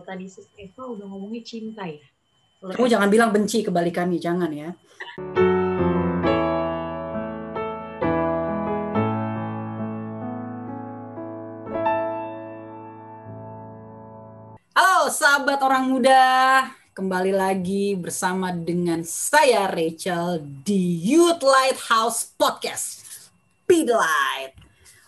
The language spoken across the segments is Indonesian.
tadi Sis Eva udah ngomongin cinta ya. Kamu jangan bilang benci kebalikannya, jangan ya. Halo sahabat orang muda, kembali lagi bersama dengan saya Rachel di Youth Lighthouse Podcast. Be the Light.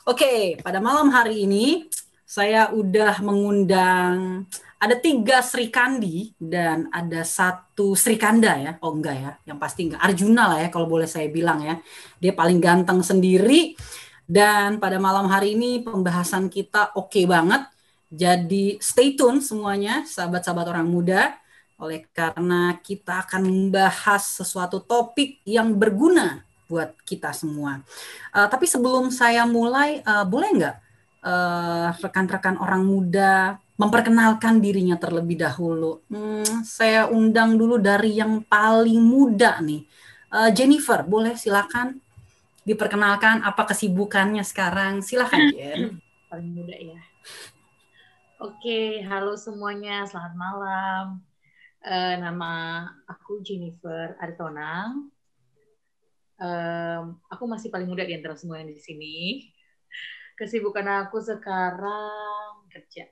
Oke, pada malam hari ini saya udah mengundang ada tiga Sri Kandi dan ada satu Sri Kanda ya. Oh enggak ya, yang pasti enggak. Arjuna lah ya kalau boleh saya bilang ya. Dia paling ganteng sendiri. Dan pada malam hari ini pembahasan kita oke okay banget. Jadi stay tune semuanya sahabat-sahabat orang muda. Oleh karena kita akan membahas sesuatu topik yang berguna buat kita semua. Uh, tapi sebelum saya mulai, uh, boleh nggak uh, rekan-rekan orang muda memperkenalkan dirinya terlebih dahulu. Hmm, saya undang dulu dari yang paling muda nih. Uh, Jennifer, boleh silakan diperkenalkan apa kesibukannya sekarang. Silakan Jen. Paling muda ya. Oke, halo semuanya, selamat malam. Uh, nama aku Jennifer Aritonang. Um, aku masih paling muda di antara semua yang di sini. Kesibukan aku sekarang kerja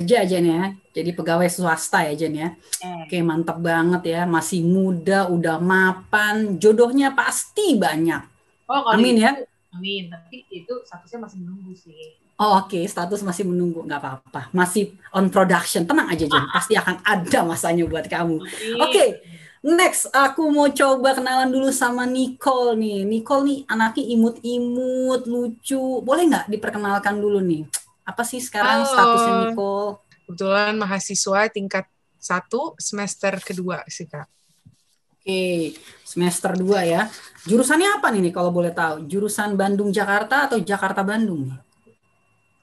kerja aja nih ya jadi pegawai swasta ya Jen ya eh. oke mantap banget ya masih muda udah mapan jodohnya pasti banyak oh, amin itu, ya amin tapi itu statusnya masih menunggu sih Oh oke, okay. status masih menunggu, nggak apa-apa. Masih on production, tenang aja Jen. Pasti akan ada masanya buat kamu. Oke, okay. next aku mau coba kenalan dulu sama Nicole nih. Nicole nih anaknya imut-imut, lucu. Boleh nggak diperkenalkan dulu nih? Apa sih sekarang Halo. statusnya Nicole? Kebetulan mahasiswa tingkat satu semester kedua sih kak. Oke, semester dua ya. Jurusannya apa nih kalau boleh tahu? Jurusan Bandung Jakarta atau Jakarta Bandung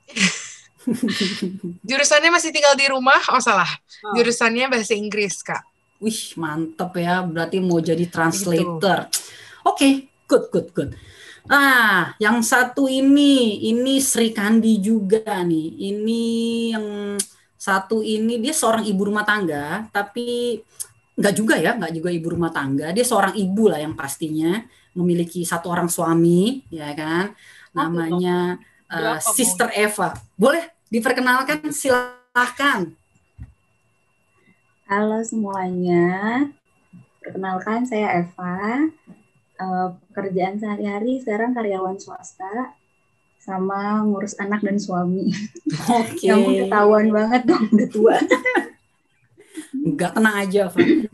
Jurusannya masih tinggal di rumah? Oh salah. Oh. Jurusannya bahasa Inggris kak. Wih mantep ya. Berarti mau jadi translator. Gitu. Oke, okay, good good good. Ah, yang satu ini, ini Sri Kandi juga nih. Ini yang satu ini dia seorang ibu rumah tangga, tapi nggak juga ya, nggak juga ibu rumah tangga. Dia seorang ibu lah yang pastinya memiliki satu orang suami, ya kan? Namanya uh, Sister Eva. Boleh diperkenalkan? Silahkan. Halo semuanya, perkenalkan saya Eva uh, pekerjaan sehari-hari sekarang karyawan swasta sama ngurus anak dan suami. Oke. Okay. Yang ketahuan banget dong udah tua. Enggak tenang aja,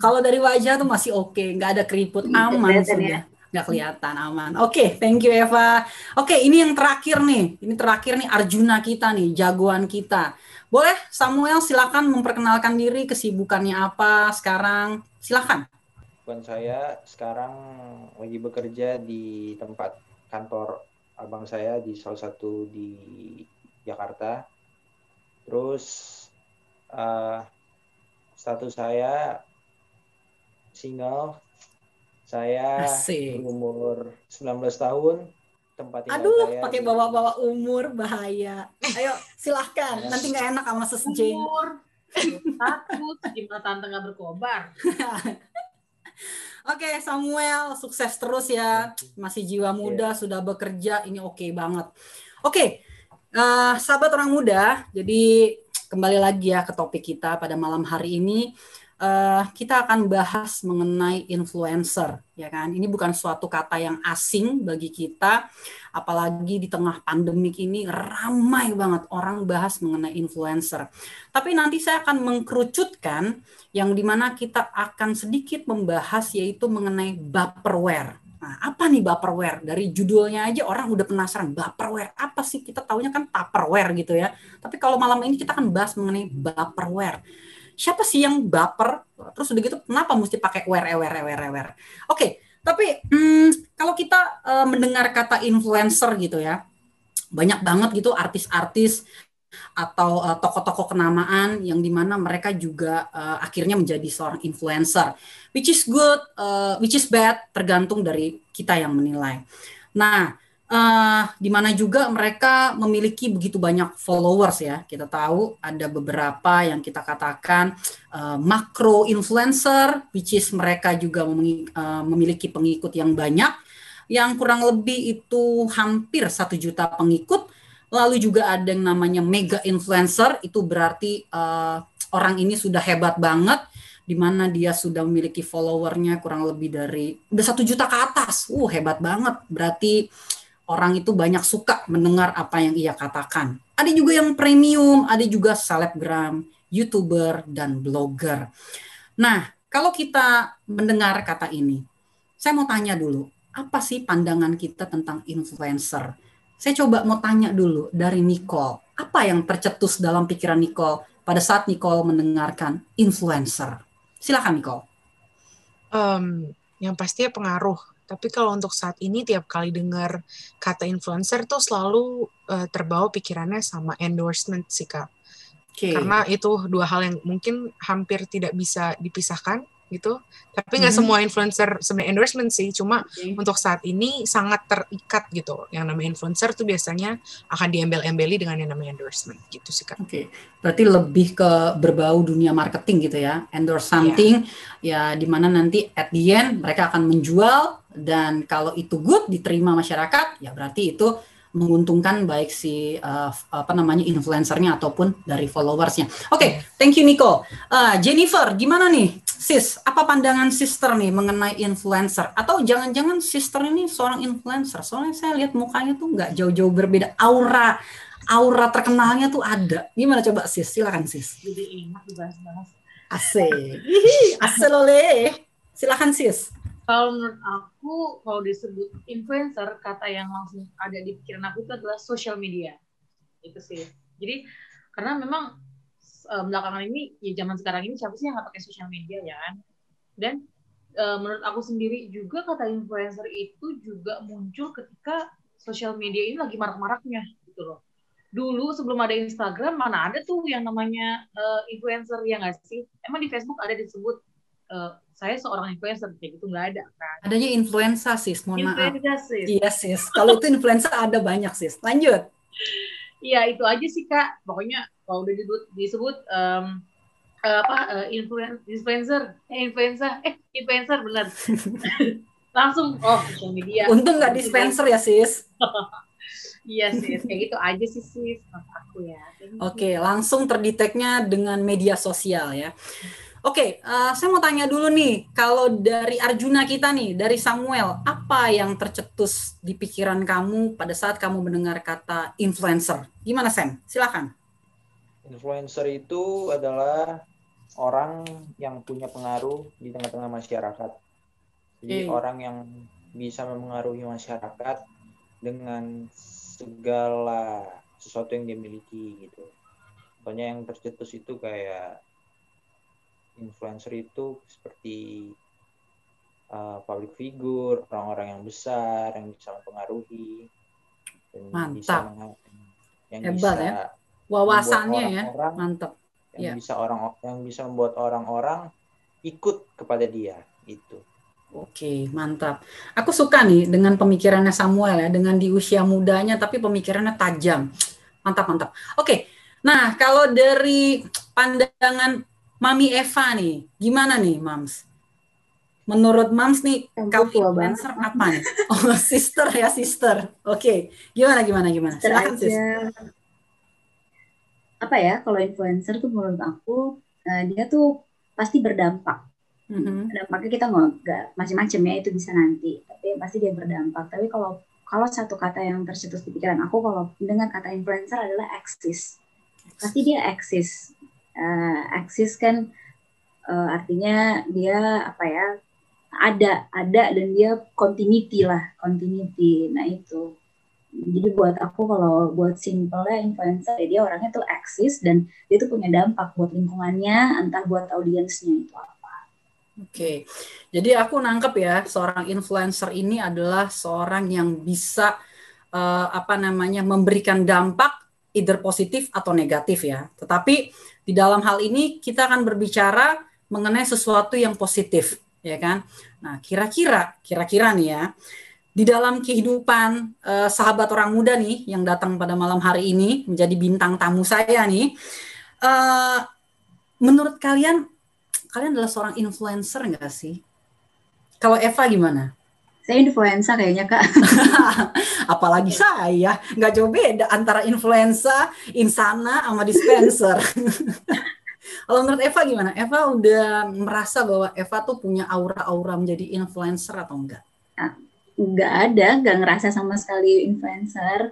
Kalau dari wajah tuh masih oke, okay. enggak ada keriput, aman sudah. Ya. Nggak kelihatan aman. Oke, okay, thank you Eva. Oke, okay, ini yang terakhir nih. Ini terakhir nih Arjuna kita nih, jagoan kita. Boleh Samuel silakan memperkenalkan diri, kesibukannya apa sekarang? Silakan kesibukan saya sekarang lagi bekerja di tempat kantor abang saya di salah satu di Jakarta. Terus uh, status saya single. Saya Asik. umur 19 tahun. Tempat tinggal Aduh, saya pakai bawa-bawa umur bahaya. Ayo, silahkan. Nanti nggak enak sama sesjeng. Umur. Takut gimana tante nggak berkobar. Oke okay, Samuel, sukses terus ya. Masih jiwa muda, yeah. sudah bekerja, ini oke okay banget. Oke, okay, uh, eh, sahabat orang muda, jadi kembali lagi ya ke topik kita pada malam hari ini. Uh, kita akan bahas mengenai influencer, ya kan? Ini bukan suatu kata yang asing bagi kita, apalagi di tengah pandemik ini ramai banget orang bahas mengenai influencer. Tapi nanti saya akan mengkerucutkan yang di mana kita akan sedikit membahas yaitu mengenai baperware. Nah, apa nih baperware? Dari judulnya aja orang udah penasaran baperware apa sih? Kita taunya kan tupperware gitu ya. Tapi kalau malam ini kita akan bahas mengenai baperware. Siapa sih yang baper? Terus udah gitu kenapa mesti pakai ware ware ware ware? Oke, tapi hmm, kalau kita uh, mendengar kata influencer gitu ya, banyak banget gitu artis-artis atau uh, tokoh-tokoh kenamaan yang di mana mereka juga uh, akhirnya menjadi seorang influencer, which is good, uh, which is bad, tergantung dari kita yang menilai. Nah, uh, di mana juga mereka memiliki begitu banyak followers ya. Kita tahu ada beberapa yang kita katakan uh, makro influencer, which is mereka juga uh, memiliki pengikut yang banyak, yang kurang lebih itu hampir satu juta pengikut. Lalu juga ada yang namanya mega influencer, itu berarti uh, orang ini sudah hebat banget di mana dia sudah memiliki followernya kurang lebih dari udah satu juta ke atas. Uh hebat banget. Berarti orang itu banyak suka mendengar apa yang ia katakan. Ada juga yang premium, ada juga selebgram, youtuber, dan blogger. Nah, kalau kita mendengar kata ini, saya mau tanya dulu, apa sih pandangan kita tentang influencer? Saya coba mau tanya dulu dari Nicole, apa yang tercetus dalam pikiran Nicole pada saat Nicole mendengarkan influencer? Silakan Nicole. Um, yang pasti pengaruh tapi kalau untuk saat ini tiap kali dengar kata influencer tuh selalu uh, terbawa pikirannya sama endorsement sih kak. Okay. Karena itu dua hal yang mungkin hampir tidak bisa dipisahkan gitu. Tapi nggak mm -hmm. semua influencer sebenarnya endorsement sih, cuma okay. untuk saat ini sangat terikat gitu. Yang namanya influencer tuh biasanya akan diembel-embeli dengan yang namanya endorsement gitu sih kan. Oke, okay. berarti lebih ke berbau dunia marketing gitu ya, endorse iya. something yeah. ya di mana nanti at the end mereka akan menjual dan kalau itu good diterima masyarakat ya berarti itu menguntungkan baik si uh, apa namanya influencernya ataupun dari followersnya. Oke, okay, thank you Nico. Uh, Jennifer, gimana nih, sis? Apa pandangan sister nih mengenai influencer? Atau jangan-jangan sister ini seorang influencer? Soalnya saya lihat mukanya tuh nggak jauh-jauh berbeda. Aura, aura terkenalnya tuh ada. Gimana coba sis? Silakan sis. Jadi enak dibahas-bahas. Asik, asik Silakan sis kalau menurut aku kalau disebut influencer kata yang langsung ada di pikiran aku itu adalah social media. Itu sih. Jadi karena memang uh, belakangan ini ya zaman sekarang ini siapa sih yang nggak pakai social media ya kan? Dan uh, menurut aku sendiri juga kata influencer itu juga muncul ketika social media ini lagi marak-maraknya gitu loh. Dulu sebelum ada Instagram mana ada tuh yang namanya uh, influencer ya nggak sih? Emang di Facebook ada disebut uh, saya seorang influencer kayak gitu nggak ada kan? Adanya influenza sis mohon influenza, maaf sis. iya sis. Kalau itu influenza ada banyak sis. Lanjut. Iya itu aja sih kak. Pokoknya kalau udah disebut disebut um, apa uh, influen influencer. Eh influenza. Eh influencer benar langsung oh social media. Untung nggak dispenser ya sis. Iya sis. Kayak gitu aja sih sis. Aku ya. Oke langsung terdeteknya dengan media sosial ya Oke, okay, uh, eh, saya mau tanya dulu nih, kalau dari Arjuna kita nih, dari Samuel, apa yang tercetus di pikiran kamu pada saat kamu mendengar kata influencer? Gimana Sam? Silakan. Influencer itu adalah orang yang punya pengaruh di tengah-tengah masyarakat. Jadi okay. orang yang bisa mempengaruhi masyarakat dengan segala sesuatu yang dia miliki gitu. Contohnya yang tercetus itu kayak influencer itu seperti uh, public figure, orang-orang yang besar yang bisa mempengaruhi dan Mantap. bisa yang Hebat bisa ya. Wawasannya ya. Mantap. Yang ya. bisa orang yang bisa membuat orang-orang ikut kepada dia itu. Oke, mantap. Aku suka nih dengan pemikirannya Samuel ya, dengan di usia mudanya tapi pemikirannya tajam. Mantap, mantap. Oke. Nah, kalau dari pandangan Mami Eva nih, gimana nih, Mams? Menurut Mams nih, kalau influencer apa nih? Oh, sister ya, sister. Oke, okay. gimana, gimana, gimana? Silakan, sis. Apa ya, kalau influencer tuh menurut aku, uh, dia tuh pasti berdampak. Mm-hmm. Dampaknya kita nggak macam-macam ya, itu bisa nanti. Tapi pasti dia berdampak. Tapi kalau kalau satu kata yang tercetus di pikiran aku, kalau dengan kata influencer adalah eksis. Pasti dia eksis uh, eksis kan uh, artinya dia apa ya ada ada dan dia continuity lah continuity nah itu jadi buat aku kalau buat simpelnya influencer ya dia orangnya tuh eksis dan dia tuh punya dampak buat lingkungannya entah buat audiensnya itu apa Oke, okay. jadi aku nangkep ya seorang influencer ini adalah seorang yang bisa uh, apa namanya memberikan dampak either positif atau negatif ya. Tetapi di dalam hal ini kita akan berbicara mengenai sesuatu yang positif, ya kan? Nah, kira-kira, kira-kira nih ya, di dalam kehidupan uh, sahabat orang muda nih yang datang pada malam hari ini menjadi bintang tamu saya nih, uh, menurut kalian kalian adalah seorang influencer nggak sih? Kalau Eva gimana? Saya influencer kayaknya kak. Apalagi saya, nggak jauh beda antara influencer, insana, sama dispenser. Kalau menurut Eva gimana? Eva udah merasa bahwa Eva tuh punya aura-aura menjadi influencer atau enggak? Ah, nggak ada, nggak ngerasa sama sekali influencer.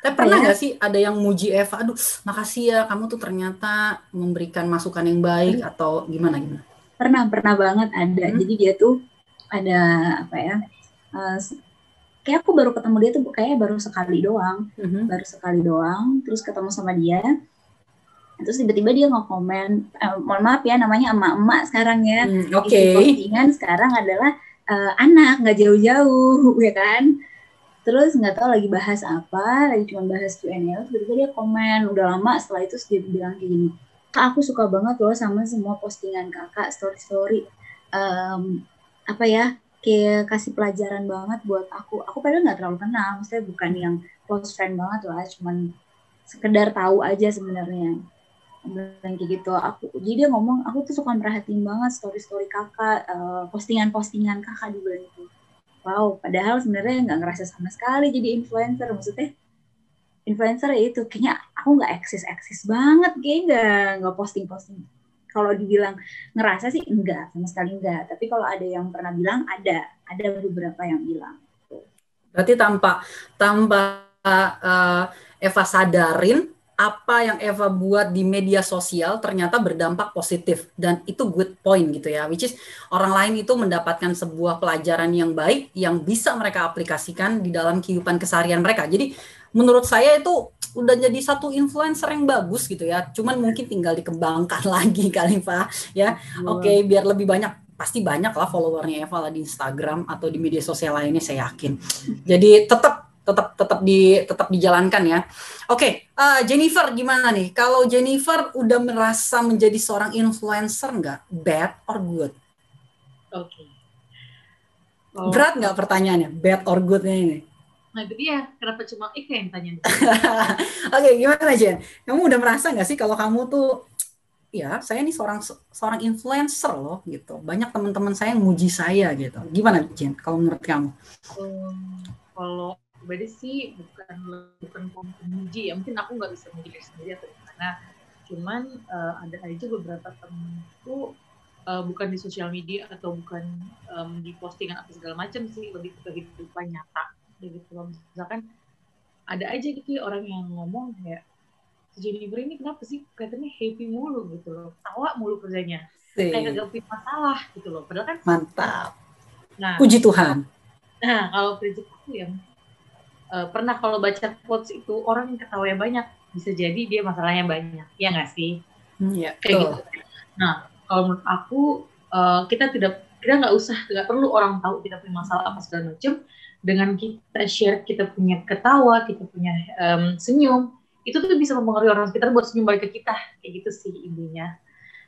Tapi pernah nggak sih ada yang muji Eva, aduh makasih ya kamu tuh ternyata memberikan masukan yang baik atau gimana gimana? Pernah, pernah banget ada. Hmm. Jadi dia tuh ada apa ya? Uh, kayak aku baru ketemu dia tuh kayak baru sekali doang, hmm. baru sekali doang. Terus ketemu sama dia, terus tiba-tiba dia nge-komen, eh, mohon maaf ya namanya emak-emak sekarang ya. Hmm, Oke. Okay. Postingan sekarang adalah uh, anak nggak jauh-jauh ya kan terus nggak tahu lagi bahas apa lagi cuma bahas Q&A tiba-tiba dia komen udah lama setelah itu dia bilang kayak gini kak aku suka banget loh sama semua postingan kakak story story um, apa ya kayak kasih pelajaran banget buat aku. Aku padahal nggak terlalu kenal maksudnya bukan yang close friend banget lah cuman sekedar tahu aja sebenarnya. Bilang kayak gitu. Aku jadi dia ngomong aku tuh suka merhatiin banget story story kakak uh, postingan postingan kakak di bulan itu. Wow padahal sebenarnya nggak ngerasa sama sekali jadi influencer maksudnya influencer ya itu. Kayaknya aku nggak eksis eksis banget kayak nggak nggak posting posting kalau dibilang ngerasa sih enggak sama sekali enggak. Tapi kalau ada yang pernah bilang ada. Ada beberapa yang bilang. Berarti tanpa tanpa uh, Eva sadarin apa yang Eva buat di media sosial ternyata berdampak positif. Dan itu good point gitu ya. Which is orang lain itu mendapatkan sebuah pelajaran yang baik yang bisa mereka aplikasikan di dalam kehidupan keseharian mereka. Jadi menurut saya itu udah jadi satu influencer yang bagus gitu ya cuman mungkin tinggal dikembangkan lagi kali Pak ya oke okay, biar lebih banyak pasti banyak lah followernya Eva lah di Instagram atau di media sosial lainnya saya yakin jadi tetap tetap tetap di tetap dijalankan ya. Oke, okay, uh, eh, Jennifer gimana nih? Kalau Jennifer udah merasa menjadi seorang influencer nggak? Bad or good? Oke. Okay. Oh. Berat nggak pertanyaannya? Bad or goodnya ini? Nah itu dia, kenapa cuma Ika yang tanya? Oke, okay, gimana Jen? Kamu udah merasa nggak sih kalau kamu tuh, ya saya nih seorang seorang influencer loh gitu. Banyak teman-teman saya yang muji saya gitu. Gimana Jen? Kalau menurut kamu? Um, kalau pribadi sih bukan bukan pemuji ya mungkin aku nggak bisa memuji sendiri atau gimana cuman uh, ada aja beberapa temenku uh, bukan di sosial media atau bukan um, di postingan atau segala macam sih lebih ke kehidupan nyata gitu misalkan ada aja gitu ya orang yang ngomong kayak Jennifer ini kenapa sih kelihatannya happy mulu? Gitu loh. Tawa mulu kerjanya. See. kayak gak punya masalah gitu loh. Padahal kan mantap. Nah. Puji Tuhan. Nah kalau prinsip aku ya uh, pernah kalau baca quotes itu orang yang ketawa yang banyak bisa jadi dia masalahnya banyak. Ya nggak sih? Hmm, ya, kayak gitu. Nah kalau menurut aku uh, kita tidak kita nggak usah nggak perlu orang tahu kita punya masalah apa segala macam dengan kita share kita punya ketawa kita punya um, senyum itu tuh bisa mempengaruhi orang sekitar buat senyum balik ke kita kayak gitu sih intinya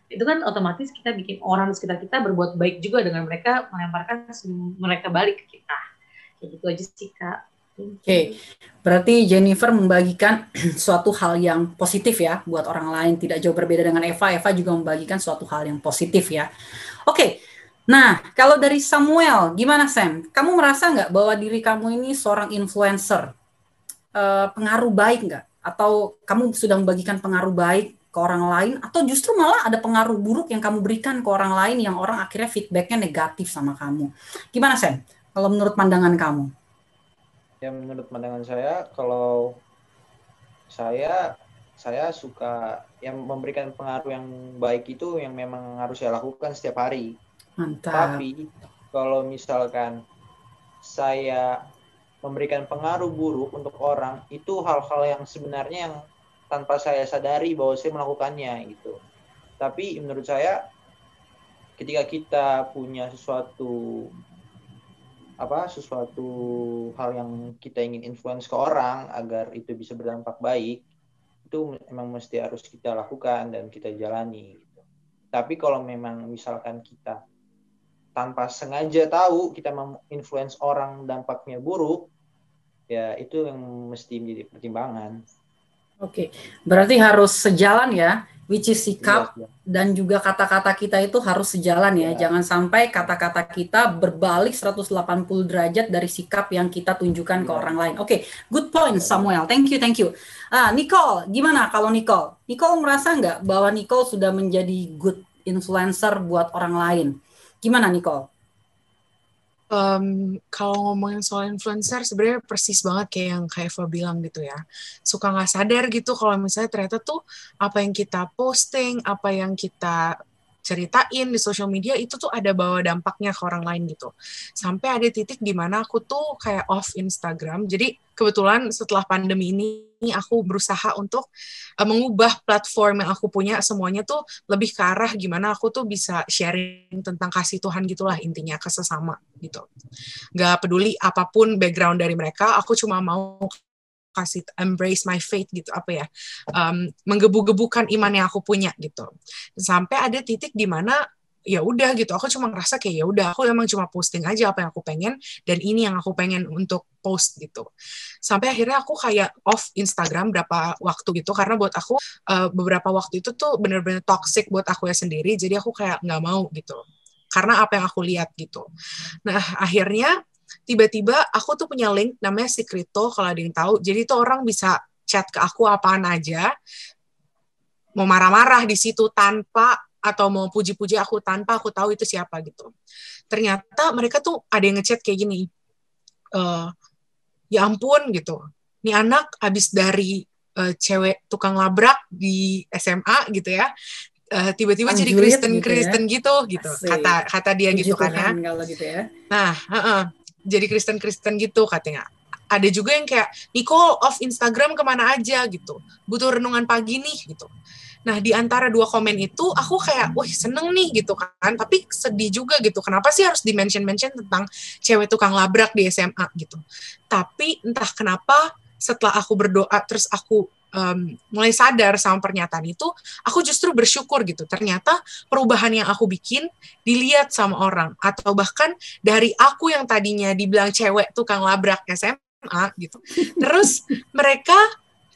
itu kan otomatis kita bikin orang sekitar kita berbuat baik juga dengan mereka melemparkan senyum mereka balik ke kita kayak gitu aja sih kak Oke, okay. berarti Jennifer membagikan suatu hal yang positif ya buat orang lain, tidak jauh berbeda dengan Eva. Eva juga membagikan suatu hal yang positif ya. Oke, okay. Nah kalau dari Samuel, gimana Sam? Kamu merasa nggak bahwa diri kamu ini seorang influencer? Uh, pengaruh baik nggak? Atau kamu sudah membagikan pengaruh baik ke orang lain? Atau justru malah ada pengaruh buruk yang kamu berikan ke orang lain yang orang akhirnya feedbacknya negatif sama kamu? Gimana Sam? Kalau menurut pandangan kamu? ya menurut pandangan saya kalau saya saya suka yang memberikan pengaruh yang baik itu yang memang harus saya lakukan setiap hari. Mantap. Tapi kalau misalkan saya memberikan pengaruh buruk untuk orang itu hal-hal yang sebenarnya yang tanpa saya sadari bahwa saya melakukannya gitu. Tapi menurut saya ketika kita punya sesuatu apa sesuatu hal yang kita ingin influence ke orang agar itu bisa berdampak baik itu memang mesti harus kita lakukan dan kita jalani gitu. Tapi kalau memang misalkan kita tanpa sengaja tahu kita menginfluence orang dampaknya buruk, ya itu yang mesti menjadi pertimbangan. Oke, berarti harus sejalan ya, which is sikap Iya, iya. dan juga kata-kata kita itu harus sejalan ya. Ya. Jangan sampai kata-kata kita berbalik 180 derajat dari sikap yang kita tunjukkan ke Ya. orang lain. Oke, good point Samuel. Thank you, thank you. Ah, Nicole, gimana kalau Nicole? Nicole merasa nggak bahwa Nicole sudah menjadi good influencer buat orang lain? Gimana Nicole? Em, kalau ngomongin soal influencer sebenarnya persis banget kayak yang kayak Eva bilang gitu ya suka nggak sadar gitu kalau misalnya ternyata tuh apa yang kita posting apa yang kita ceritain di sosial media itu tuh ada bawa dampaknya ke orang lain gitu sampai ada titik di mana aku tuh kayak off Instagram jadi kebetulan setelah pandemi ini aku berusaha untuk eh, mengubah platform yang aku punya semuanya tuh lebih ke arah gimana aku tuh bisa sharing tentang kasih Tuhan gitulah intinya ke sesama gitu. Gak peduli apa pun background dari mereka, aku cuma mau kasih embrace my faith gitu apa ya um, menggebu-gebukan iman yang aku punya gitu. Sampai ada titik di mana ya udah gitu aku cuma ngerasa kayak ya udah aku emang cuma posting aja apa yang aku pengen dan ini yang aku pengen untuk post gitu. Sampai akhirnya aku kayak off Instagram berapa waktu gitu karena buat aku uh, beberapa waktu itu tuh bener-bener toxic buat aku ya sendiri jadi aku kayak nggak mau gitu. Karena apa yang aku lihat gitu. Nah akhirnya tiba-tiba aku tuh punya link namanya Secreto kalau ada yang tahu jadi tuh orang bisa chat ke aku apaan aja mau marah-marah di situ tanpa atau mau puji-puji aku tanpa aku tahu itu siapa gitu. Ternyata mereka tuh ada yang ngechat kayak gini, e, ya ampun gitu, ini anak abis dari uh, cewek tukang labrak di SMA gitu ya, uh, tiba-tiba jadi Kristen gitu ya. Kristen gitu gitu, Asik. kata kata dia Puji gitu kan ya. Tuhan kalau gitu ya. Nah, heeh, jadi Kristen Kristen gitu katanya. Ada juga yang kayak Nicole off Instagram ke mana aja gitu, butuh renungan pagi nih gitu. Nah di antara dua komen itu aku kayak, wih seneng nih gitu kan, tapi sedih juga gitu. Kenapa sih harus di mention mention tentang cewek tukang labrak di SMA gitu? Tapi entah kenapa setelah aku berdoa terus aku um, mulai sadar sama pernyataan itu, aku justru bersyukur gitu. Ternyata perubahan yang aku bikin dilihat sama orang atau bahkan dari aku yang tadinya dibilang cewek tukang labrak SMA gitu. Terus mereka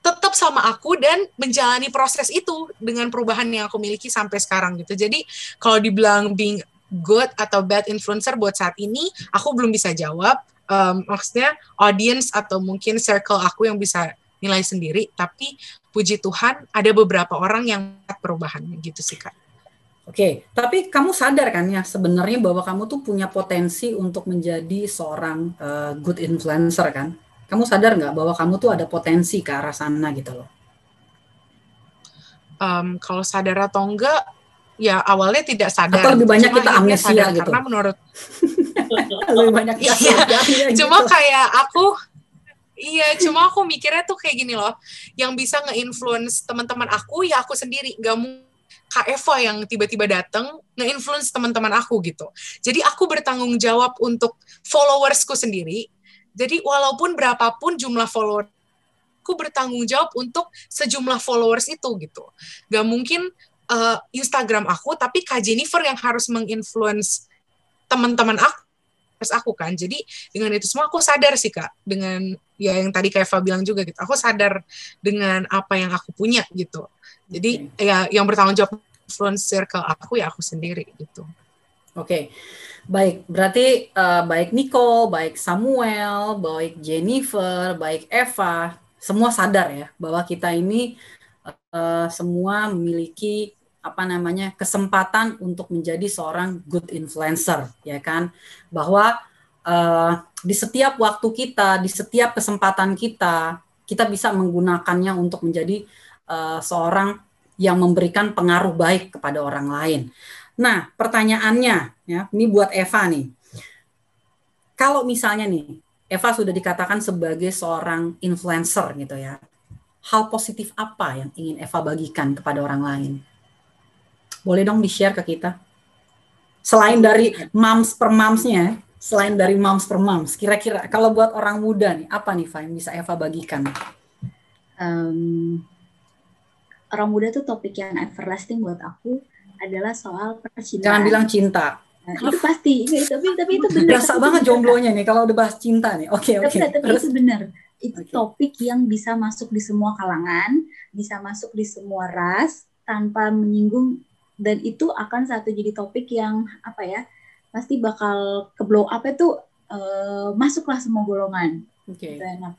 tetap sama aku dan menjalani proses itu dengan perubahan yang aku miliki sampai sekarang gitu. Jadi kalau dibilang being good atau bad influencer buat saat ini, aku belum bisa jawab. Um, maksudnya audience atau mungkin circle aku yang bisa nilai sendiri. Tapi puji Tuhan ada beberapa orang yang perubahan gitu sih kak. Oke, tapi kamu sadar kan ya sebenarnya bahwa kamu tuh punya potensi untuk menjadi seorang uh, good influencer kan? Kamu sadar nggak bahwa kamu tuh ada potensi ke arah sana gitu loh? Um, kalau sadar atau enggak, ya awalnya tidak sadar. Atau lebih banyak Cuma kita amnesia sadar, gitu. Karena menurut lebih banyak ya, cuma kayak aku Iya, cuma aku mikirnya tuh kayak gini loh, yang bisa nge-influence teman-teman aku ya aku sendiri, nggak mau Kak Eva yang tiba-tiba datang nge-influence teman-teman aku gitu. Jadi aku bertanggung jawab untuk followersku sendiri. Jadi walaupun berapapun jumlah follower, aku bertanggung jawab untuk sejumlah followers itu gitu. Gak mungkin uh, Instagram aku, tapi Kak Jennifer yang harus menginfluence teman-teman aku aku kan. Jadi dengan itu semua aku sadar sih kak dengan ya yang tadi kayak Eva bilang juga gitu. Aku sadar dengan apa yang aku punya gitu. Jadi okay. ya yang bertanggung jawab influencer ke aku ya aku sendiri gitu. Oke. Okay. Baik, berarti uh, baik Nicole, baik Samuel, baik Jennifer, baik Eva, semua sadar ya bahwa kita ini uh, semua memiliki apa namanya kesempatan untuk menjadi seorang good influencer ya kan bahwa uh, di setiap waktu kita di setiap kesempatan kita kita bisa menggunakannya untuk menjadi uh, seorang yang memberikan pengaruh baik kepada orang lain. Nah pertanyaannya ya ini buat Eva nih kalau misalnya nih Eva sudah dikatakan sebagai seorang influencer gitu ya hal positif apa yang ingin Eva bagikan kepada orang lain? Boleh dong di-share ke kita. Selain dari moms per momsnya, selain dari moms per moms, kira-kira kalau buat orang muda nih, apa nih Fa yang bisa Eva bagikan? Um, orang muda tuh topik yang everlasting buat aku adalah soal percintaan. Jangan bilang cinta. Nah, itu pasti, itu, tapi tapi itu benar. Berasa banget jomblonya nih kalau udah bahas cinta nih. Oke, Tapi, oke. tapi Terus itu benar. Itu Oke. topik yang bisa masuk di semua kalangan, bisa masuk di semua ras tanpa menyinggung dan itu akan satu jadi topik yang apa ya? Pasti bakal ke blow up itu eh, masuklah semua golongan. Oke. Gitu, enak.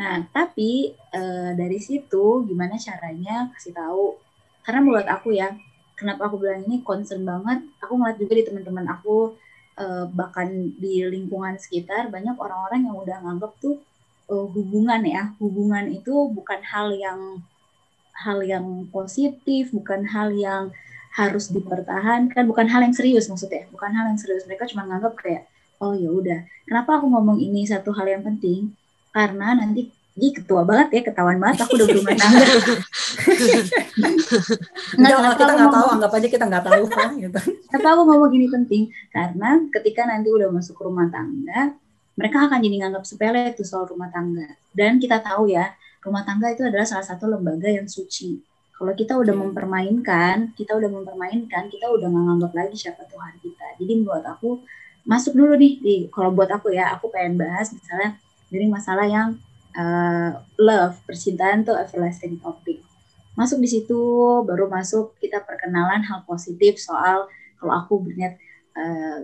Nah, tapi eh, dari situ gimana caranya kasih tahu? Karena menurut aku ya, kenapa aku bilang ini concern banget. Aku ngeliat juga di teman-teman aku eh, bahkan di lingkungan sekitar banyak orang-orang yang udah nganggap tuh eh, hubungan ya, hubungan itu bukan hal yang hal yang positif, bukan hal yang harus dipertahankan, bukan hal yang serius maksudnya, bukan hal yang serius. Mereka cuma nganggap kayak oh ya udah. Kenapa aku ngomong ini satu hal yang penting? Karena nanti Ih, ketua banget ya, ketahuan banget aku udah berumah tangga. Enggak, kenapa kita nggak tahu, anggap aja kita nggak tahu Pak, gitu. Kenapa aku ngomong gini penting? Karena ketika nanti udah masuk rumah tangga, mereka akan jadi nganggap sepele itu soal rumah tangga. Dan kita tahu ya, rumah tangga itu adalah salah satu lembaga yang suci. Kalau kita udah Oke. mempermainkan, kita udah mempermainkan, kita udah nggak nganggap lagi siapa Tuhan kita. Jadi buat aku masuk dulu nih di kalau buat aku ya, aku pengen bahas misalnya dari masalah yang uh, love, percintaan tuh everlasting topic. Masuk di situ, baru masuk kita perkenalan hal positif soal kalau aku berniat eh,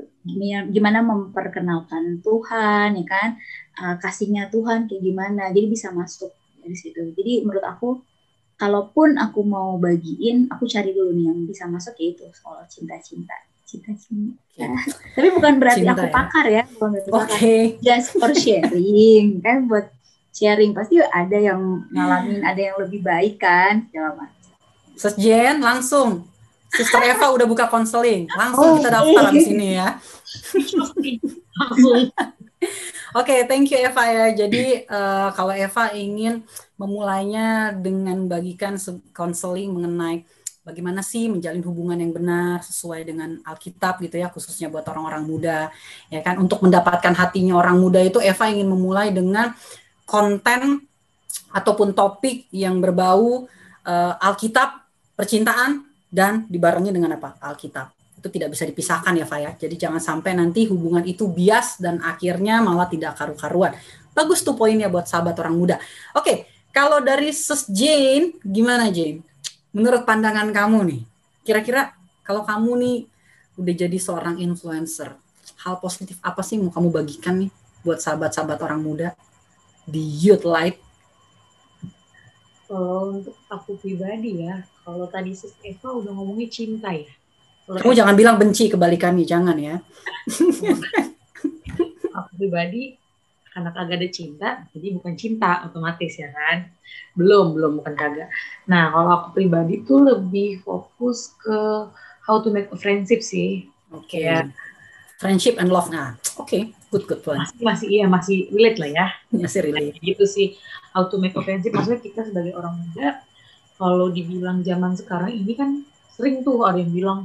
gimana, memperkenalkan Tuhan ya kan Eh, kasihnya Tuhan kayak gimana jadi bisa masuk dari situ jadi menurut aku kalaupun aku mau bagiin aku cari dulu nih yang bisa masuk yaitu soal cinta-cinta cinta-cinta tapi bukan berarti Cinta aku ya. pakar ya bukan berarti Oke. pakar just for sharing kan buat sharing pasti ada yang ngalamin ada yang lebih baik kan segala macam Sis Jen, langsung. Sister Eva udah buka konseling. Oh, Langsung kita daftar di sini ya. Oke, thank you Eva ya. Jadi eh, kalau Eva ingin memulainya dengan bagikan se- konseling mengenai bagaimana sih menjalin hubungan yang benar sesuai dengan Alkitab gitu ya, khususnya buat orang-orang muda, ya kan. Untuk mendapatkan hatinya orang muda itu Eva ingin memulai dengan konten ataupun topik yang berbau eh, Alkitab, percintaan dan dibarengi dengan apa? Alkitab itu tidak bisa dipisahkan ya Fa ya. Jadi jangan sampai nanti hubungan itu bias dan akhirnya malah tidak karu-karuan. Bagus tuh poinnya buat sahabat orang muda. Oke, kalau dari Sus Jane, gimana Jane? Menurut pandangan kamu nih, kira-kira kalau kamu nih udah jadi seorang influencer, hal positif apa sih mau kamu bagikan nih buat sahabat-sahabat orang muda di Youth Light? Kalau untuk aku pribadi ya kalau tadi Sis Eva udah ngomongin cinta ya Kalau Kamu jangan bilang benci kebalikannya, jangan ya. aku pribadi karena kagak ada cinta jadi bukan cinta otomatis ya kan belum belum bukan kagak nah kalau aku pribadi tuh lebih fokus ke how to make a friendship sih Oke. Iya. Friendship and love. Nah, oke, good good point. masih masih iya masih relate lah ya Masih relate. gitu sih how to make a friendship maksudnya kita sebagai orang muda kalau dibilang zaman sekarang ini kan sering tuh ada yang bilang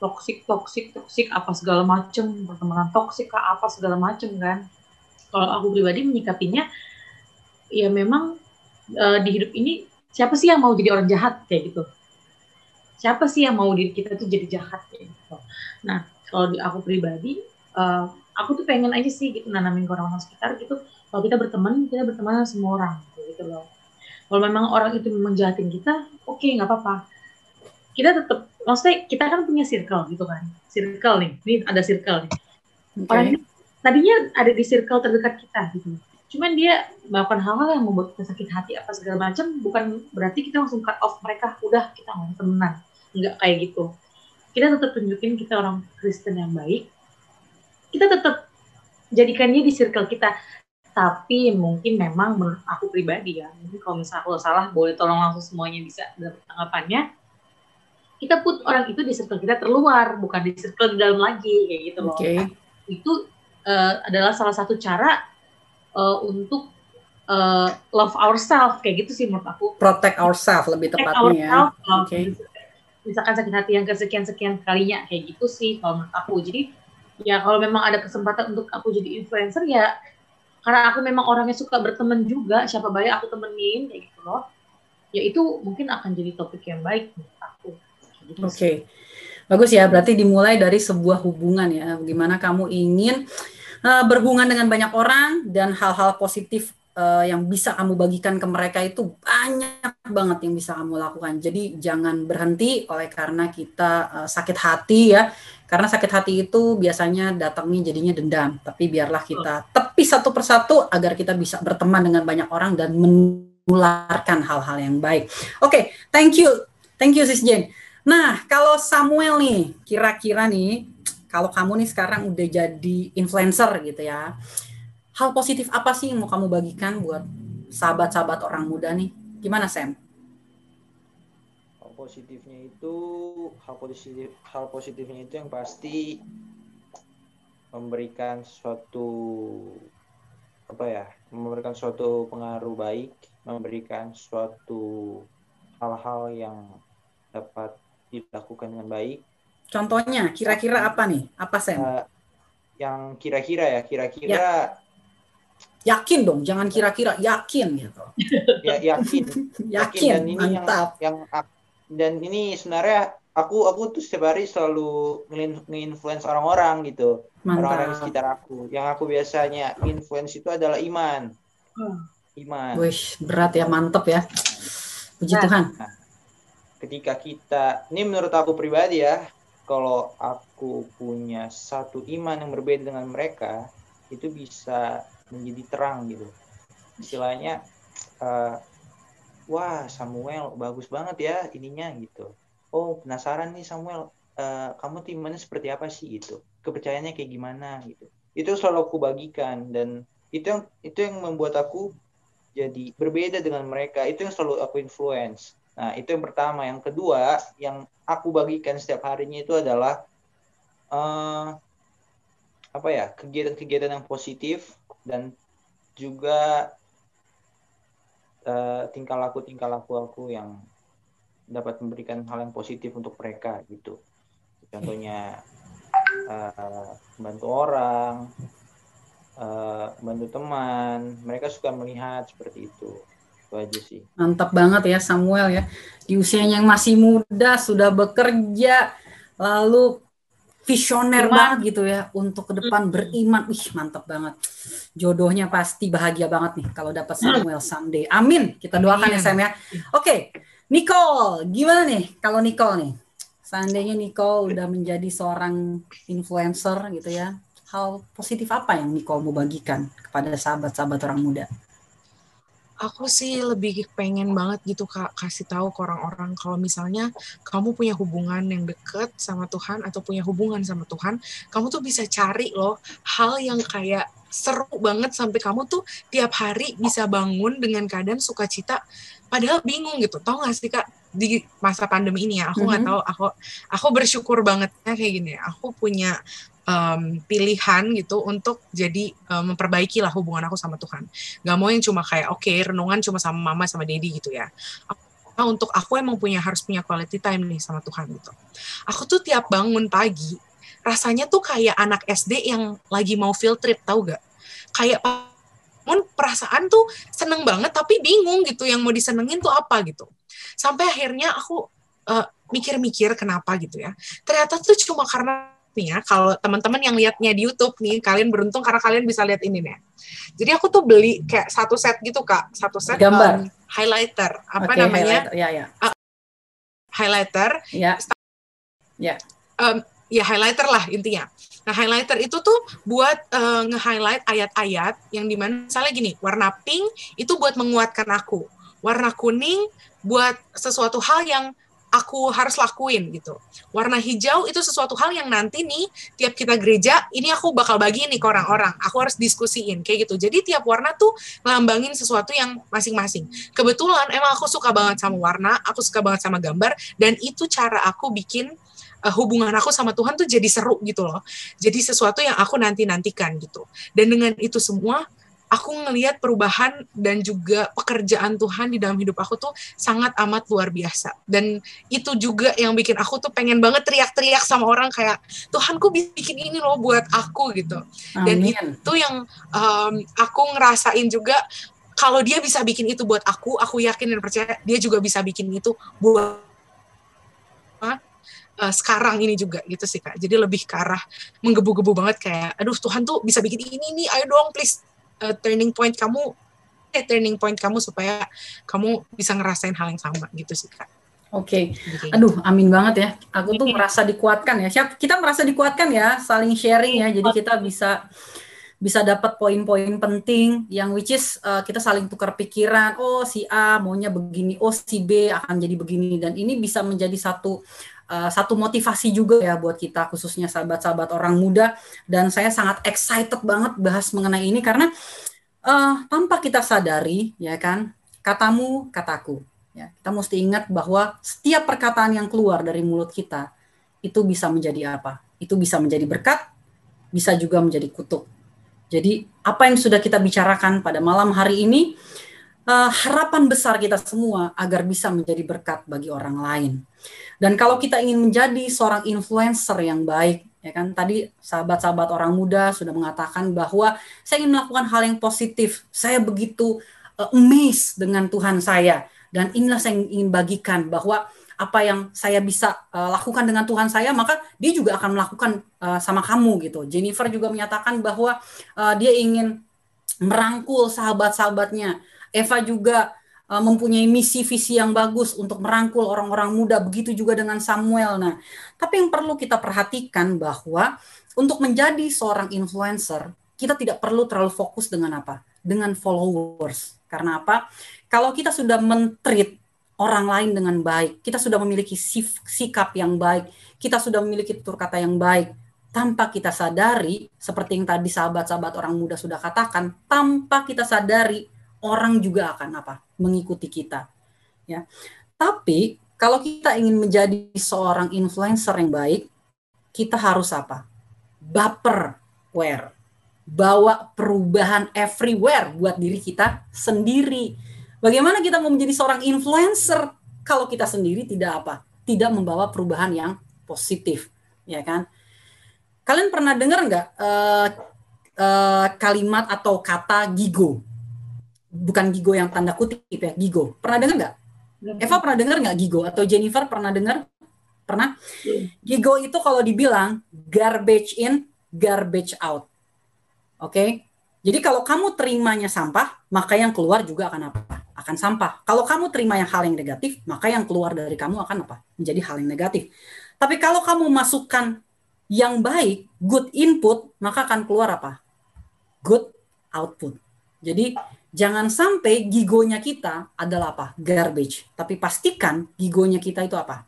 toxic toxic toxic apa segala macem pertemanan toxic kah apa segala macem kan kalau aku pribadi menyikapinya ya memang eh, di hidup ini siapa sih yang mau jadi orang jahat kayak gitu siapa sih yang mau diri kita tuh jadi jahat gitu nah kalau di aku pribadi eh, aku tuh pengen aja sih gitu nanamin ke orang-orang sekitar gitu. Kalau kita berteman kita berteman sama semua orang gitu loh. Kalau memang orang itu memang jahatin kita oke nggak apa-apa. Kita tetap maksudnya kita kan punya circle gitu kan. Circle nih ini ada circle nih. Oke. orang ini tadinya ada di circle terdekat kita gitu. Cuman dia melakukan hal-hal yang membuat kita sakit hati apa segala macam bukan berarti kita langsung cut off mereka udah kita nggak temenan nggak kayak gitu kita tetap tunjukin kita orang Kristen yang baik kita tetap jadikan dia di circle kita tapi mungkin memang menurut aku pribadi ya mungkin kalau misalnya aku salah boleh tolong langsung semuanya bisa dapat tanggapannya kita put orang itu di circle kita terluar bukan di circle di dalam lagi kayak gitu loh Oke. itu eh, adalah salah satu cara eh, untuk eh, love ourselves kayak gitu sih menurut aku Protect ourselves lebih Protect tepatnya ya. Oke. Misalkan sakit hati yang kesekian sekian kalinya kayak gitu sih kalau menurut aku jadi ya kalau memang ada kesempatan untuk aku jadi influencer ya karena aku memang orangnya suka berteman juga siapa baik aku temenin kayak gitu loh ya itu mungkin akan jadi topik yang baik menurut aku gitu Oke. sih. Bagus ya, berarti dimulai dari sebuah hubungan ya. Bagaimana kamu ingin uh, berhubungan dengan banyak orang dan hal-hal positif uh, yang bisa kamu bagikan ke mereka itu banyak banget yang bisa kamu lakukan. Jadi jangan berhenti oleh karena kita uh, sakit hati ya. Karena sakit hati itu biasanya datangnya jadinya dendam. Tapi biarlah kita tepi satu persatu agar kita bisa berteman dengan banyak orang dan menularkan hal-hal yang baik. Oke, okay, thank you. Thank you Sis Jane. Nah, kalau Samuel nih, kira-kira nih, kalau kamu nih sekarang udah jadi influencer gitu ya, hal positif apa sih yang mau kamu bagikan buat sahabat-sahabat orang muda nih? Gimana Sam? Hal positifnya itu, hal positif, hal positifnya itu yang pasti memberikan suatu apa ya, memberikan suatu pengaruh baik, memberikan suatu hal-hal yang dapat dilakukan dengan baik. Contohnya, kira-kira apa nih? Apa Sam? Uh, yang kira-kira ya, kira-kira. Ya. Yakin dong, jangan kira-kira, yakin gitu. Ya, yakin. yakin, dan ini mantap. Yang, yang dan ini sebenarnya aku aku tuh setiap hari selalu nge-influence orang-orang gitu. Orang-orang di sekitar aku. Yang aku biasanya influence itu adalah iman. Hmm. Iman. Wih, berat ya, mantep ya. Puji nah, Tuhan. Nah, ketika kita ini menurut aku pribadi ya kalau aku punya satu iman yang berbeda dengan mereka itu bisa menjadi terang gitu. Istilahnya uh, wah Samuel bagus banget ya ininya gitu. Oh penasaran nih Samuel uh, kamu tuh imannya seperti apa sih? gitu. Kepercayaannya kayak gimana? gitu. Itu selalu aku bagikan dan itu yang itu yang membuat aku jadi berbeda dengan mereka. Itu yang selalu aku influence. Nah, itu yang pertama. Yang kedua, yang aku bagikan setiap harinya itu adalah uh, apa ya kegiatan-kegiatan yang positif dan juga uh, tingkah laku tingkah laku aku yang dapat memberikan hal yang positif untuk mereka gitu. Contohnya uh, bantu orang, uh, bantu teman, mereka suka melihat seperti itu itu aja sih. Mantap banget ya Samuel ya. Di usianya yang masih muda sudah bekerja lalu visioner banget gitu ya untuk ke depan beriman. Ih, mantap banget. Jodohnya pasti bahagia banget nih kalau dapat Samuel someday. Amin. Kita doakan ya Sam ya. Oke, okay. Nicole, gimana nih kalau Nicole nih? Seandainya Nicole udah menjadi seorang influencer gitu ya. Hal positif apa yang Nicole mau bagikan kepada sahabat-sahabat orang muda? Aku sih lebih pengen banget gitu kak kasih tahu ke orang-orang kalau misalnya kamu punya hubungan yang deket sama Tuhan atau punya hubungan sama Tuhan, kamu tuh bisa cari loh hal yang kayak seru banget sampai kamu tuh tiap hari bisa bangun dengan keadaan sukacita padahal bingung gitu. Tau gak sih kak di masa pandemi ini ya? Aku nggak mm -hmm. tahu aku aku bersyukur banget kayak gini aku punya um, pilihan gitu untuk jadi um, memperbaiki lah hubungan aku sama Tuhan. Gak mau yang cuma kayak oke okay, renungan cuma sama mama sama daddy gitu ya. Nah, untuk aku emang punya harus punya quality time nih sama Tuhan gitu. Aku tuh tiap bangun pagi rasanya tuh kayak anak SD yang lagi mau field trip tau gak? Kayak pun perasaan tuh seneng banget tapi bingung gitu yang mau disenengin tuh apa gitu. Sampai akhirnya aku uh, mikir-mikir kenapa gitu ya. Ternyata tuh cuma karena nih ya, kalau teman-teman yang lihatnya di YouTube nih, kalian beruntung karena kalian bisa lihat ini nih. Jadi aku tuh beli kayak satu set gitu kak, satu set gambar um, highlighter, apa okay, namanya? Highlighter. Ya, ya. Uh, highlighter. Ya. Ya. Um, ya highlighter lah intinya. Nah highlighter itu tuh buat uh, nge-highlight ayat-ayat yang di mana misalnya gini, warna pink itu buat menguatkan aku, warna kuning buat sesuatu hal yang aku harus lakuin gitu. Warna hijau itu sesuatu hal yang nanti nih tiap kita gereja ini aku bakal bagi nih ke orang-orang. Aku harus diskusiin kayak gitu. Jadi tiap warna tuh ngelambangin sesuatu yang masing-masing. Kebetulan emang aku suka banget sama warna, aku suka banget sama gambar dan itu cara aku bikin uh, hubungan aku sama Tuhan tuh jadi seru gitu loh. Jadi sesuatu yang aku nanti-nantikan gitu. Dan dengan itu semua aku ngelihat perubahan dan juga pekerjaan Tuhan di dalam hidup aku tuh sangat amat luar biasa. Dan itu juga yang bikin aku tuh pengen banget teriak-teriak sama orang kayak Tuhanku bikin ini loh buat aku gitu. Amin. Dan itu yang um, aku ngerasain juga kalau dia bisa bikin itu buat aku, aku yakin dan percaya dia juga bisa bikin itu buat uh, sekarang ini juga gitu sih kak. Jadi lebih ke arah menggebu-gebu banget kayak, aduh Tuhan tuh bisa bikin ini nih, ayo dong please uh, turning point kamu, eh turning point kamu supaya kamu bisa ngerasain hal yang sama gitu sih kak. Oke, okay. aduh, amin banget ya. Aku tuh merasa dikuatkan ya. Siap, kita merasa dikuatkan ya, saling sharing ya. Jadi kita bisa bisa dapat poin-poin penting yang which is uh, kita saling tukar pikiran oh si A maunya begini oh si B akan jadi begini dan ini bisa menjadi satu uh, satu motivasi juga ya buat kita khususnya sahabat-sahabat orang muda. Dan saya sangat excited banget bahas mengenai ini karena uh, tanpa kita sadari ya kan katamu kataku. Ya kita mesti ingat bahwa setiap perkataan yang keluar dari mulut kita itu bisa menjadi apa? Itu bisa menjadi berkat bisa juga menjadi kutuk. Jadi apa yang sudah kita bicarakan pada malam hari ini uh, harapan besar kita semua agar bisa menjadi berkat bagi orang lain. Dan kalau kita ingin menjadi seorang influencer yang baik, ya kan tadi sahabat-sahabat orang muda sudah mengatakan bahwa saya ingin melakukan hal yang positif. Saya begitu uh, amazed dengan Tuhan saya dan inilah saya ingin bagikan bahwa apa yang saya bisa uh, lakukan dengan Tuhan saya, maka dia juga akan melakukan uh, sama kamu gitu. Jennifer juga menyatakan bahwa uh, dia ingin merangkul sahabat-sahabatnya. Eva juga uh, mempunyai misi visi yang bagus untuk merangkul orang-orang muda. Begitu juga dengan Samuel. Nah, tapi yang perlu kita perhatikan bahwa untuk menjadi seorang influencer, kita tidak perlu terlalu fokus dengan apa? Dengan followers. Karena apa? Kalau kita sudah mentreat orang lain dengan baik, kita sudah memiliki sif, sikap yang baik, kita sudah memiliki tutur kata yang baik, tanpa kita sadari, seperti yang tadi sahabat-sahabat orang muda sudah katakan, tanpa kita sadari, orang juga akan apa? Mengikuti kita. Ya. Tapi kalau kita ingin menjadi seorang influencer yang baik, kita harus apa? Baper, where? Bawa perubahan everywhere buat diri kita sendiri Bagaimana kita mau menjadi seorang influencer kalau kita sendiri tidak apa? Tidak membawa perubahan yang positif, ya kan? Kalian pernah dengar nggak uh, uh, kalimat atau kata gigo? Bukan gigo yang tanda kutip ya, gigo. Pernah dengar nggak? Eva pernah dengar nggak gigo? Atau Jennifer pernah dengar? Pernah? Gigo itu kalau dibilang garbage in, garbage out. Oke? Okay? Jadi kalau kamu terimanya sampah, maka yang keluar juga akan apa? akan sampah. Kalau kamu terima yang hal yang negatif, maka yang keluar dari kamu akan apa? Menjadi hal yang negatif. Tapi kalau kamu masukkan yang baik, good input, maka akan keluar apa? Good output. Jadi jangan sampai gigonya kita adalah apa? Garbage. Tapi pastikan gigonya kita itu apa?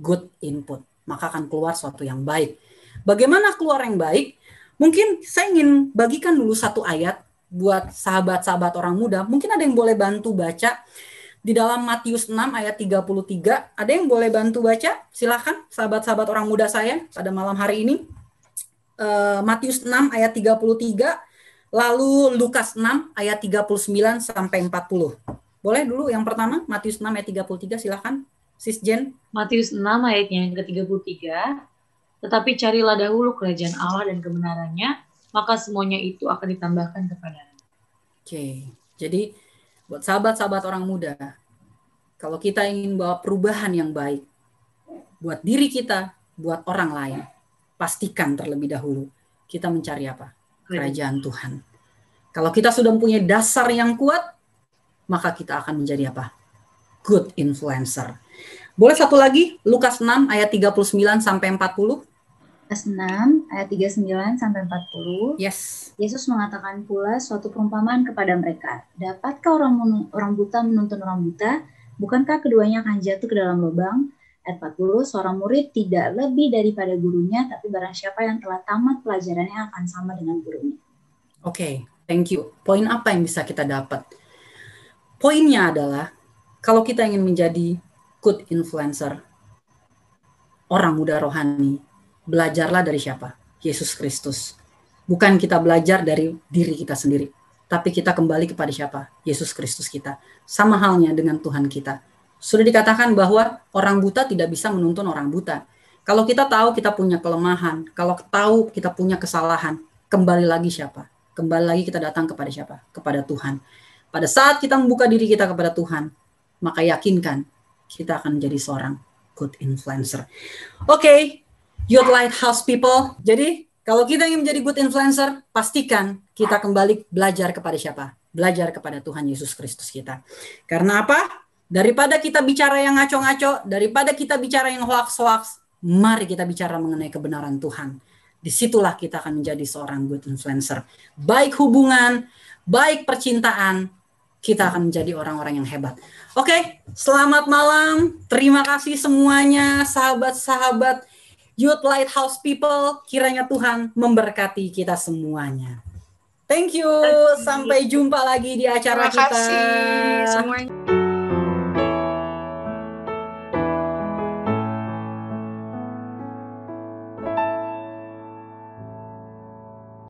Good input. Maka akan keluar sesuatu yang baik. Bagaimana keluar yang baik? Mungkin saya ingin bagikan dulu satu ayat buat sahabat-sahabat orang muda, mungkin ada yang boleh bantu baca di dalam Matius 6 ayat 33. Ada yang boleh bantu baca? Silahkan sahabat-sahabat orang muda saya pada malam hari ini. Uh, Matius 6 ayat 33, lalu Lukas 6 ayat 39 sampai 40. Boleh dulu yang pertama, Matius 6 ayat 33, silahkan. Sis Jen. Matius 6 ayatnya yang ke-33, tetapi carilah dahulu kerajaan Allah dan kebenarannya, maka semuanya itu akan ditambahkan kepada Oke, jadi buat sahabat-sahabat orang muda, kalau kita ingin bawa perubahan yang baik buat diri kita, buat orang lain, pastikan terlebih dahulu kita mencari apa? Kerajaan Tuhan. Kalau kita sudah mempunyai dasar yang kuat, maka kita akan menjadi apa? Good influencer. Boleh satu lagi, Lukas 6 ayat 39 sampai 40. Lukas 6 ayat 39 sampai 40. Yes. Yesus mengatakan pula suatu perumpamaan kepada mereka. Dapatkah orang orang buta menuntun orang buta? Bukankah keduanya akan jatuh ke dalam lubang? Ayat 40, seorang murid tidak lebih daripada gurunya, tapi barang siapa yang telah tamat pelajarannya akan sama dengan gurunya. Oke, okay, thank you. Poin apa yang bisa kita dapat? Poinnya adalah, kalau kita ingin menjadi good influencer, orang muda rohani, belajarlah dari siapa? Yesus Kristus. Bukan kita belajar dari diri kita sendiri, tapi kita kembali kepada siapa? Yesus Kristus kita. Sama halnya dengan Tuhan kita. Sudah dikatakan bahwa orang buta tidak bisa menuntun orang buta. Kalau kita tahu kita punya kelemahan, kalau tahu kita punya kesalahan, kembali lagi siapa? Kembali lagi kita datang kepada siapa? Kepada Tuhan. Pada saat kita membuka diri kita kepada Tuhan, maka yakinkan kita akan menjadi seorang good influencer. Oke, okay, Youth Lighthouse people. Jadi kalau kita ingin menjadi good influencer, pastikan kita kembali belajar kepada siapa? Belajar kepada Tuhan Yesus Kristus kita. Karena apa? Daripada kita bicara yang ngaco-ngaco, daripada kita bicara yang hoax-hoax, mari kita bicara mengenai kebenaran Tuhan. Di situlah kita akan menjadi seorang good influencer. Baik hubungan, baik percintaan, kita akan menjadi orang-orang yang hebat. Oke, selamat malam. Terima kasih semuanya, sahabat-sahabat Youth Lighthouse People. Kiranya Tuhan memberkati kita semuanya. Thank you. Sampai jumpa lagi di acara Terima kita. Terima kasih semuanya.